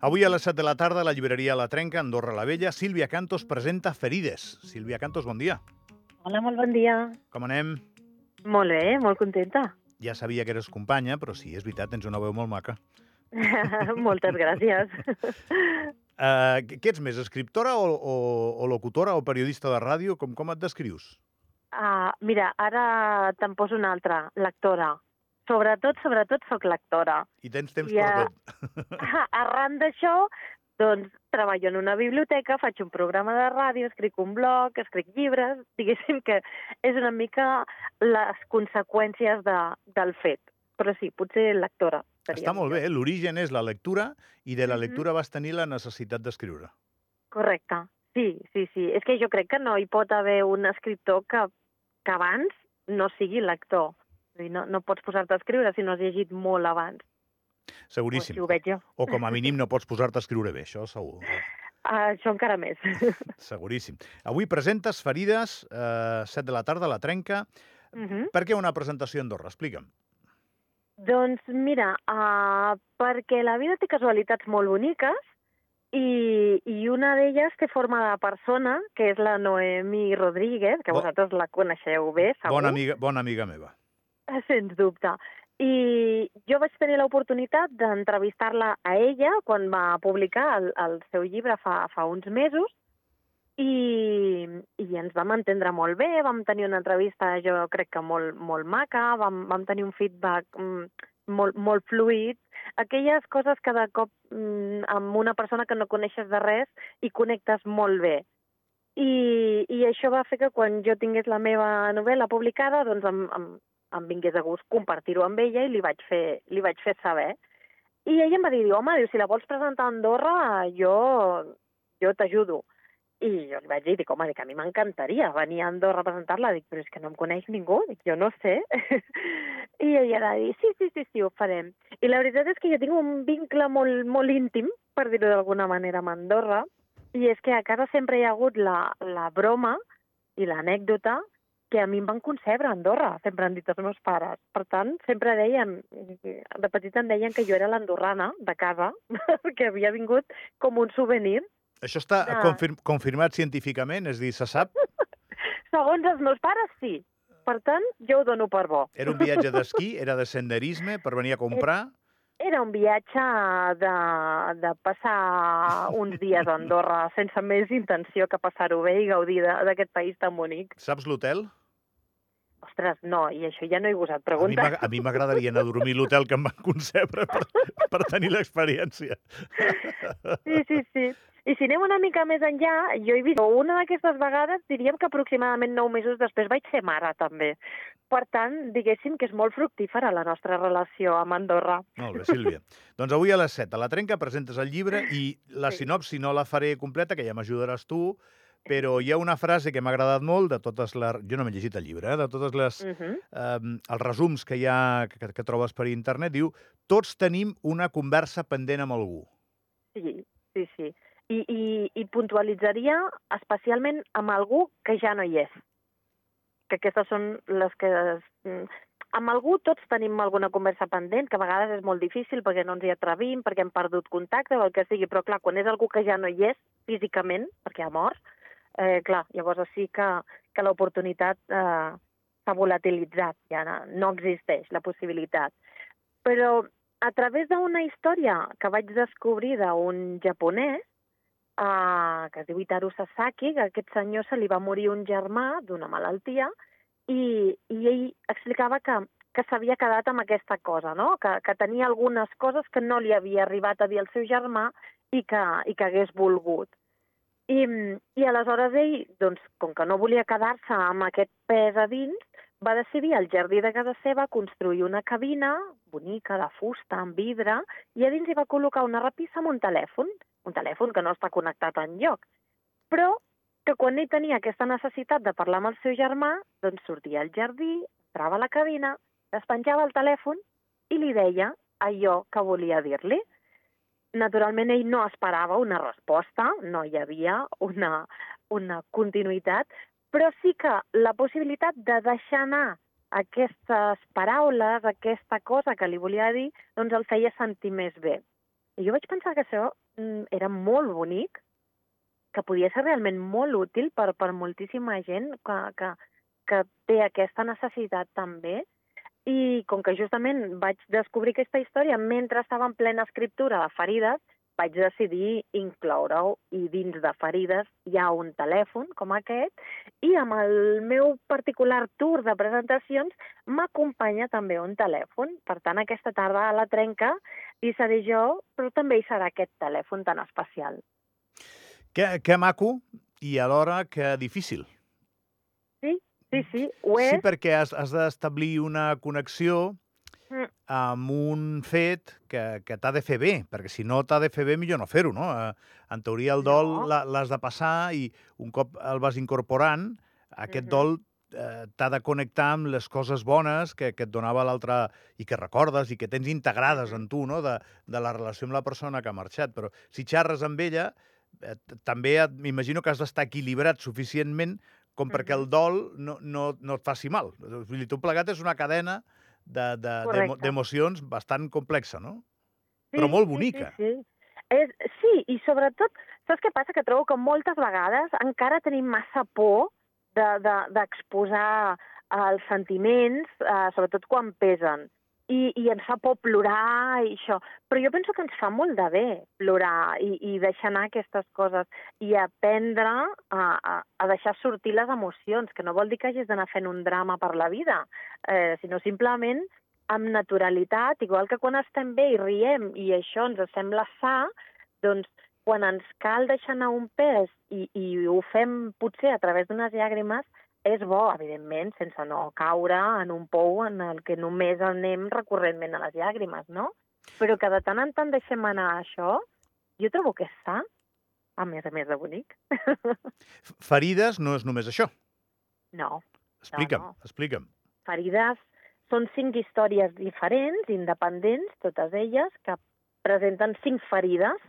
Avui a les 7 de la tarda a la llibreria La Trenca, Andorra la Vella, Sílvia Cantos presenta Ferides. Sílvia Cantos, bon dia. Hola, molt bon dia. Com anem? Molt bé, molt contenta. Ja sabia que eres companya, però sí, és veritat, tens una veu molt maca. Moltes gràcies. Uh, què ets més, escriptora o, o, o locutora o periodista de ràdio? Com, com et descrius? Uh, mira, ara te'n poso una altra, lectora. Sobretot, sobretot, sóc lectora. I tens temps Ja. per tot. Arran d'això, doncs, treballo en una biblioteca, faig un programa de ràdio, escric un blog, escric llibres, diguéssim que és una mica les conseqüències de, del fet. Però sí, potser lectora. Està molt bé, eh? l'origen és la lectura i de la Mhm. lectura vas tenir la necessitat d'escriure. Correcte. Sí, sí, sí. És que jo crec que no hi pot haver un escriptor que, que abans no sigui lector. No, no pots posar-te a escriure si no has llegit molt abans. O Seguríssim. veig jo. O com a mínim no pots posar-te a escriure bé, això segur. Uh, això encara més. Seguríssim. Avui presentes Ferides, eh, 7 de la tarda, a la Trenca. uh -huh. Per què una presentació a Andorra? Explica'm. Doncs mira, uh, perquè la vida té casualitats molt boniques i, i una d'elles té forma de persona, que és la Noemi Rodríguez, que Bo- vosaltres la coneixeu bé, segur. Bona amiga, bona amiga meva. Sens dubte. I jo vaig tenir l'oportunitat d'entrevistar-la a ella quan va publicar el, el seu llibre fa, fa uns mesos i, i ens vam entendre molt bé, vam tenir una entrevista jo crec que molt, molt maca, vam, vam tenir un feedback mm, molt, molt fluid, aquelles coses que de cop mm, amb una persona que no coneixes de res i connectes molt bé. I, I això va fer que quan jo tingués la meva novel·la publicada, doncs em, em, em vingués de gust compartir-ho amb ella i li vaig fer, li vaig fer saber. I ella em va dir, home, diu, si la vols presentar a Andorra, jo, jo t'ajudo. I jo li vaig dir, dic, home, dic, a mi m'encantaria venir a Andorra a presentar-la. Dic, però és que no em coneix ningú, dic, jo no sé. I ella va dir, sí, sí, sí, sí, ho farem. I la veritat és que jo tinc un vincle molt, molt íntim, per dir-ho d'alguna manera, amb Andorra, i és que a casa sempre hi ha hagut la, la broma i l'anècdota que a mi em van concebre a Andorra, sempre han dit els meus pares. Per tant, sempre deien, de petita em deien que jo era l'andorrana de casa, que havia vingut com un souvenir. Això està Ja. confirm, confirmat científicament? És dir, se sap? Segons els meus pares, sí. Per tant, jo ho dono per bo. Era un viatge d'esquí? Era de senderisme per venir a comprar? Era un viatge de, de passar uns dies a Andorra sense més intenció que passar-ho bé i gaudir de- d'aquest país tan bonic. Saps l'hotel? Ostres, no, i això ja no he gosat preguntar. a mi m'agradaria anar a dormir a l'hotel que em van concebre per, per tenir l'experiència. Sí, sí, sí. I si anem una mica més enllà, jo he vist una d'aquestes vegades, diríem que aproximadament nou mesos després vaig ser mare, també. Per tant, diguéssim que és molt fructífera la nostra relació amb Andorra. Molt bé, Sílvia. doncs avui a les 7 a la Trenca presentes el llibre i la Sí. sinopsi no la faré completa, que ja m'ajudaràs tu, però hi ha una frase que m'ha agradat molt de totes les... Jo no m'he llegit el llibre, eh? de totes les... Uh -huh. eh, els resums que hi ha, que, que trobes per internet, diu tots tenim una conversa pendent amb algú. Sí, sí, sí. I, i, I puntualitzaria especialment amb algú que ja no hi és. Que aquestes són les que... mm, Amb algú tots tenim alguna conversa pendent, que a vegades és molt difícil perquè no ens hi atrevim, perquè hem perdut contacte o el que sigui, però clar, quan és algú que ja no hi és físicament, perquè ha mort, eh, clar, llavors sí que, que l'oportunitat eh, s'ha volatilitzat, ja no, no existeix la possibilitat. Però a través d'una història que vaig descobrir d'un japonès, uh, que es diu Itaru Sasaki, que aquest senyor se li va morir un germà d'una malaltia, i, i ell explicava que, que s'havia quedat amb aquesta cosa, no? que, que tenia algunes coses que no li havia arribat a dir al seu germà i que, i que hagués volgut. I, I aleshores ell, doncs, com que no volia quedar-se amb aquest pes a dins, va decidir al jardí de casa seva construir una cabina bonica, de fusta, amb vidre, i a dins hi va col·locar una rapissa amb un telèfon, un telèfon que no està connectat enlloc. Però que quan ell tenia aquesta necessitat de parlar amb el seu germà, doncs sortia al jardí, entrava a la cabina, despenjava el telèfon i li deia allò que volia dir-li. Naturalment, ell no esperava una resposta, no hi havia una, una continuïtat, però sí que la possibilitat de deixar anar aquestes paraules, aquesta cosa que li volia dir, doncs el feia sentir més bé. I jo vaig pensar que això mm, era molt bonic, que podia ser realment molt útil per, per moltíssima gent que, que, que té aquesta necessitat també. I com que justament vaig descobrir aquesta història mentre estava en plena escriptura de Ferides, vaig decidir incloure-ho i dins de Ferides hi ha un telèfon com aquest i amb el meu particular tour de presentacions m'acompanya també un telèfon. Per tant, aquesta tarda a la trenca hi seré jo, però també hi serà aquest telèfon tan especial. Que, que maco i alhora que difícil. Sí, sí, ho és. Sí, perquè has, has d'establir una connexió Mm. amb un fet que, que t'ha de fer bé, perquè si no t'ha de fer bé, millor no fer-ho, no? Eh, En teoria, el dol No. l'has de passar i un cop el vas incorporant, aquest Mhm. dol eh, t'ha de connectar amb les coses bones que, que et donava l'altre i que recordes i que tens integrades en tu, no?, de, de la relació amb la persona que ha marxat. Però si xerres amb ella, eh, també m'imagino que has d'estar equilibrat suficientment com perquè Mhm. el dol no, no, no et faci mal. Vull dir, tot plegat és una cadena de- de- d'emocions bastant complexa, no? Sí, Però molt sí, bonica. Sí, sí. És, sí, i sobretot, saps què passa? Que trobo que moltes vegades encara tenim massa por de- de- d'exposar de, els sentiments, eh, sobretot quan pesen. I, I ens fa por plorar i això. Però jo penso que ens fa molt de bé plorar i, i deixar anar aquestes coses i aprendre a, a, a deixar sortir les emocions, que no vol dir que hagis d'anar fent un drama per la vida, eh, sinó simplement amb naturalitat, igual que quan estem bé i riem i això ens sembla sa, doncs quan ens cal deixar anar un pes i, i ho fem potser a través d'unes llàgrimes, és bo, evidentment, sense no caure en un pou en el que només anem recurrentment a les llàgrimes, no? Però que de tant en tant deixem anar això, jo trobo que és sa, a més a més de bonic. Ferides no és només això. no, Explica'm, no. explica'm. Ferides són cinc històries diferents, independents, totes elles, que presenten cinc ferides,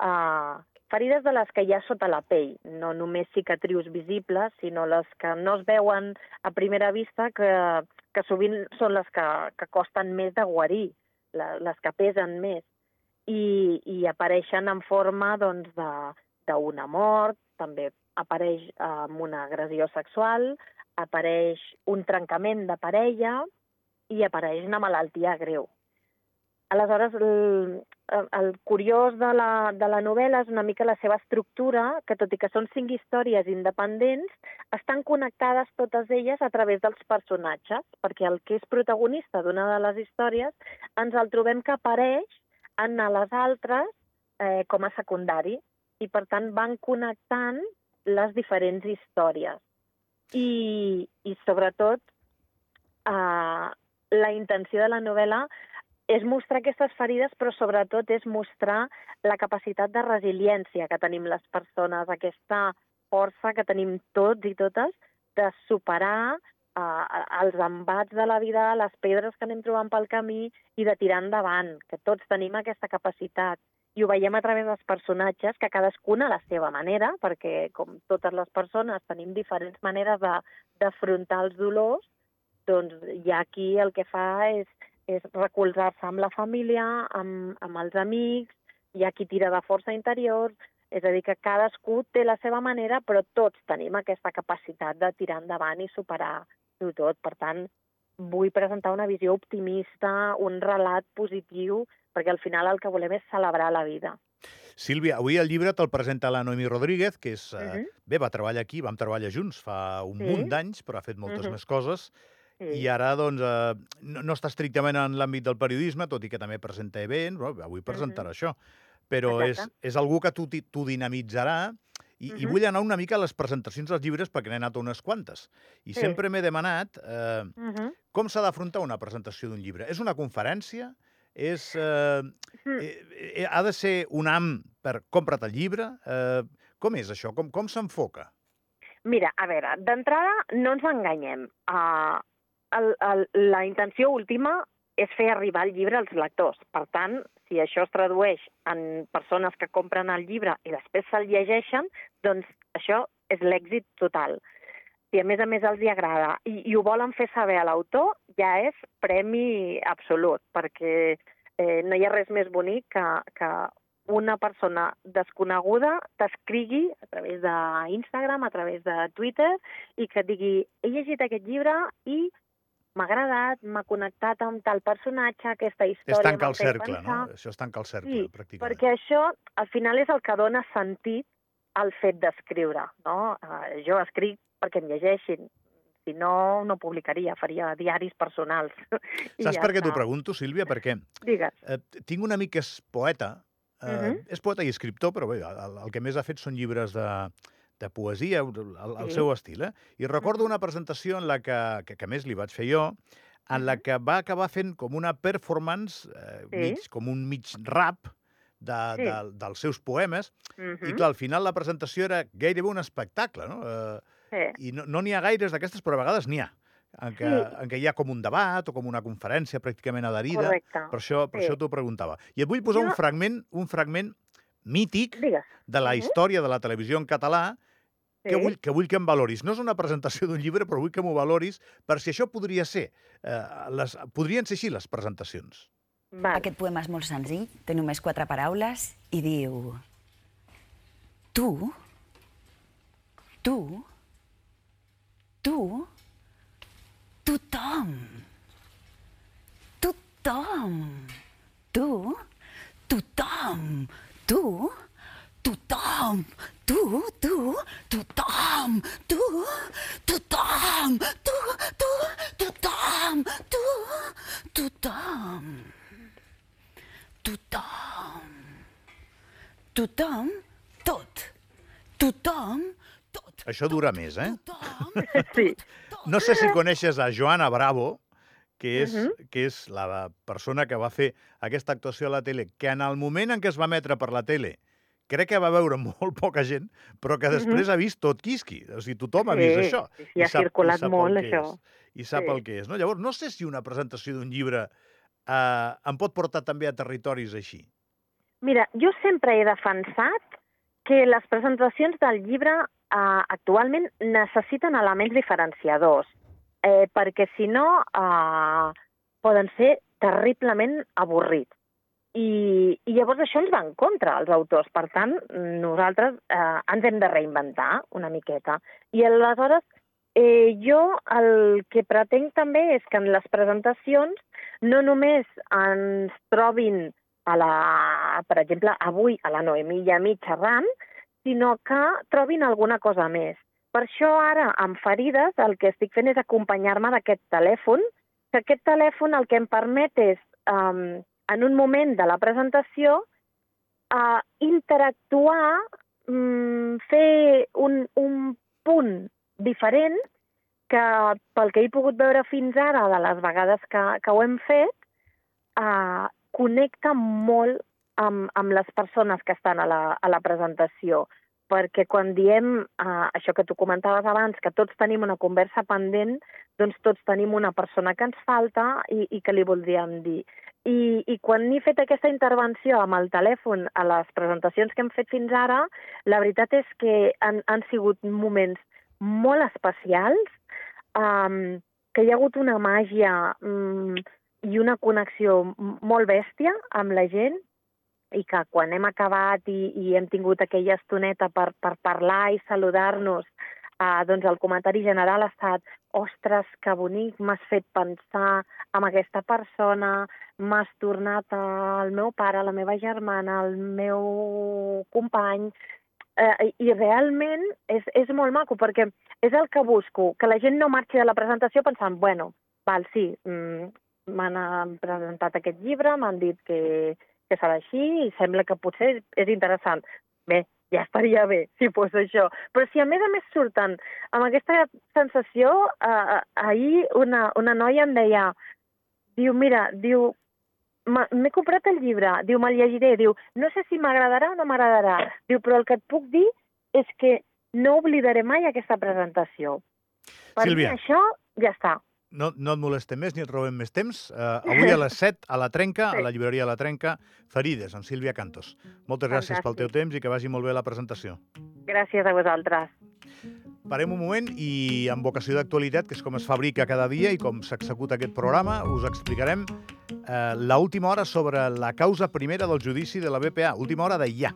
uh, ferides de les que hi ha sota la pell, no només cicatrius visibles, sinó les que no es veuen a primera vista, que, que sovint són les que, que costen més de guarir, les que pesen més, i, i apareixen en forma doncs, mort, també apareix amb una agressió sexual, apareix un trencament de parella i apareix una malaltia greu. Aleshores, el, el curiós de la, de la novel·la és una mica la seva estructura, que tot i que són cinc històries independents, estan connectades totes elles a través dels personatges, perquè el que és protagonista d'una de les històries ens el trobem que apareix en les altres eh, com a secundari, i per tant van connectant les diferents històries. I, i sobretot, eh, la intenció de la novel·la és mostrar aquestes ferides, però sobretot és mostrar la capacitat de resiliència que tenim les persones, aquesta força que tenim tots i totes de superar uh, els embats de la vida, les pedres que anem trobant pel camí i de tirar endavant, que tots tenim aquesta capacitat. I ho veiem a través dels personatges, que cadascuna a la seva manera, perquè com totes les persones tenim diferents maneres d'afrontar els dolors, doncs ja aquí el que fa és, és recolzar-se amb la família, amb, amb els amics, hi ha qui tira de força interior, és a dir, que cadascú té la seva manera, però tots tenim aquesta capacitat de tirar endavant i superar-ho tot. Per tant, vull presentar una visió optimista, un relat positiu, perquè al final el que volem és celebrar la vida. Sílvia, avui el llibre te'l presenta la Noemi Rodríguez, que és... Uh Mhm. Bé, va treballar aquí, vam treballar junts fa un Sí. munt d'anys, però ha fet moltes Mhm. més coses. Sí. I ara, doncs, eh, no, no està estrictament en l'àmbit del periodisme, tot i que també presenta events, bueno, avui presentarà això. Però és, Exacte. és algú que tu dinamitzarà i, i Mhm. vull anar una mica a les presentacions dels llibres perquè n'he anat unes quantes. I Sí. sempre m'he demanat eh, Mhm. com s'ha d'afrontar una presentació d'un llibre. És una conferència? És, eh, Mm. eh, eh, ha de ser un am per compra't el llibre? Eh, com és això? Com, com s'enfoca? Mira, a veure, d'entrada no ens enganyem. Uh, el, el, la intenció última és fer arribar el llibre als lectors. Per tant, si això es tradueix en persones que compren el llibre i després se'l llegeixen, doncs això és l'èxit total. Si a més a més els hi agrada i, i ho volen fer saber a l'autor, ja és premi absolut, perquè eh, no hi ha res més bonic que, que una persona desconeguda t'escrigui a través d'Instagram, a través de Twitter, i que et digui, he llegit aquest llibre i m'ha agradat, m'ha connectat amb tal personatge, aquesta història... És tancar el cercle, pensar. no? Això és tancar el cercle, Sí, pràcticament. perquè això al final és el que dona sentit al fet d'escriure. No? Eh, jo escric perquè em llegeixin. Si no, no publicaria, faria diaris personals. Saps ja per què t'ho pregunto, Sílvia? Perquè Digues. eh, tinc un amic que és poeta, eh, Mhm. és poeta i escriptor, però bé, el, el que més ha fet són llibres de, de poesia, el, el Sí. seu estil. Eh? I recordo una presentació en la que, que, que a més li vaig fer jo, en la que va acabar fent com una performance, eh, Sí. mig, com un mig rap, de, Sí. de, dels seus poemes, Mhm. i clar, al final la presentació era gairebé un espectacle, no? Eh, Sí. I no n'hi no ha gaires d'aquestes, però a vegades n'hi ha, en què, Sí. en què hi ha com un debat o com una conferència pràcticament adherida. Correcte. Per això, per Sí. això t'ho preguntava. I et vull posar un Jo- fragment, un fragment mític Digues. de la història de la televisió en català que, Sí. vull, que vull que em valoris. No és una presentació d'un llibre, però vull que m'ho valoris per si això podria ser. Eh, les, podrien ser així les presentacions. Val. Aquest poema és molt senzill, té només quatre paraules i diu... Tu, tu, tu, tothom, tothom, tu, tothom, tu, tothom, tu, tu, tothom, tu, tothom, tu, tu, tothom, tu, tothom. Tothom. Tothom, tot. Tothom, tot. Això dura més, eh? Tothom, Sí. No sé si coneixes a Joana Bravo, que és, Mhm. que és la persona que va fer aquesta actuació a la tele, que en el moment en què es va emetre per la tele, crec que va veure molt poca gent, però que després ha vist tot quisqui. O sigui, tothom ha vist. Sí, això. sí, sí, ha sap- circulat sap el molt, això. És, I sap Sí. el que és. No? Llavors, no sé si una presentació d'un llibre eh, em pot portar també a territoris així. Mira, jo sempre he defensat que les presentacions del llibre eh, actualment necessiten elements diferenciadors, eh, perquè si no eh, poden ser terriblement avorrits. I, I llavors això ens va en contra, els autors. Per tant, nosaltres eh, ens hem de reinventar una miqueta. I aleshores, eh, jo el que pretenc també és que en les presentacions no només ens trobin a la, per exemple, avui a la Noemí i a mi xerrant, sinó que trobin alguna cosa més. Per això ara, amb Ferides, el que estic fent és acompanyar-me d'aquest telèfon, que aquest telèfon el que em permet és, um, en un moment de la presentació, uh, interactuar, um, fer un, un punt diferent que pel que he pogut veure fins ara, de les vegades que, que ho hem fet, uh, connecta molt amb, amb les persones que estan a la, a la presentació perquè quan diem uh, això que tu comentaves abans, que tots tenim una conversa pendent, doncs tots tenim una persona que ens falta i, i que li voldríem dir. I, I quan he fet aquesta intervenció amb el telèfon a les presentacions que hem fet fins ara, la veritat és que han, han sigut moments molt especials, um, que hi ha hagut una màgia um, i una connexió molt bèstia amb la gent i que quan hem acabat i, i hem tingut aquella estoneta per, per parlar i saludar-nos, eh, doncs el comentari general ha estat ostres, que bonic, m'has fet pensar en aquesta persona, m'has tornat al meu pare, a la meva germana, al meu company, eh, i realment és, és molt maco, perquè és el que busco, que la gent no marxi de la presentació pensant, bueno, val, sí, mm, m'han eh, presentat aquest llibre, m'han dit que, que serà així i sembla que potser és interessant. Bé, ja estaria bé si fos això. Però si a més a més surten amb aquesta sensació, eh, ahir una, una noia em deia, diu, mira, diu, "m'ha- m'he comprat el llibre, diu, me'l llegiré, diu, no sé si m'agradarà o no m'agradarà, diu, però el que et puc dir és que no oblidaré mai aquesta presentació. Per Sílvia. mi això ja està. No, no et molestem més ni et robem més temps. Uh, avui a les 7 a la Trenca, a Sí. la llibreria La Trenca, Ferides, amb Sílvia Cantos. Moltes gràcies pel teu temps i que vagi molt bé la presentació. Gràcies a vosaltres. Parem un moment i amb vocació d'actualitat, que és com es fabrica cada dia i com s'executa aquest programa, us explicarem eh, l'última hora sobre la causa primera del judici de la BPA, última hora de ja.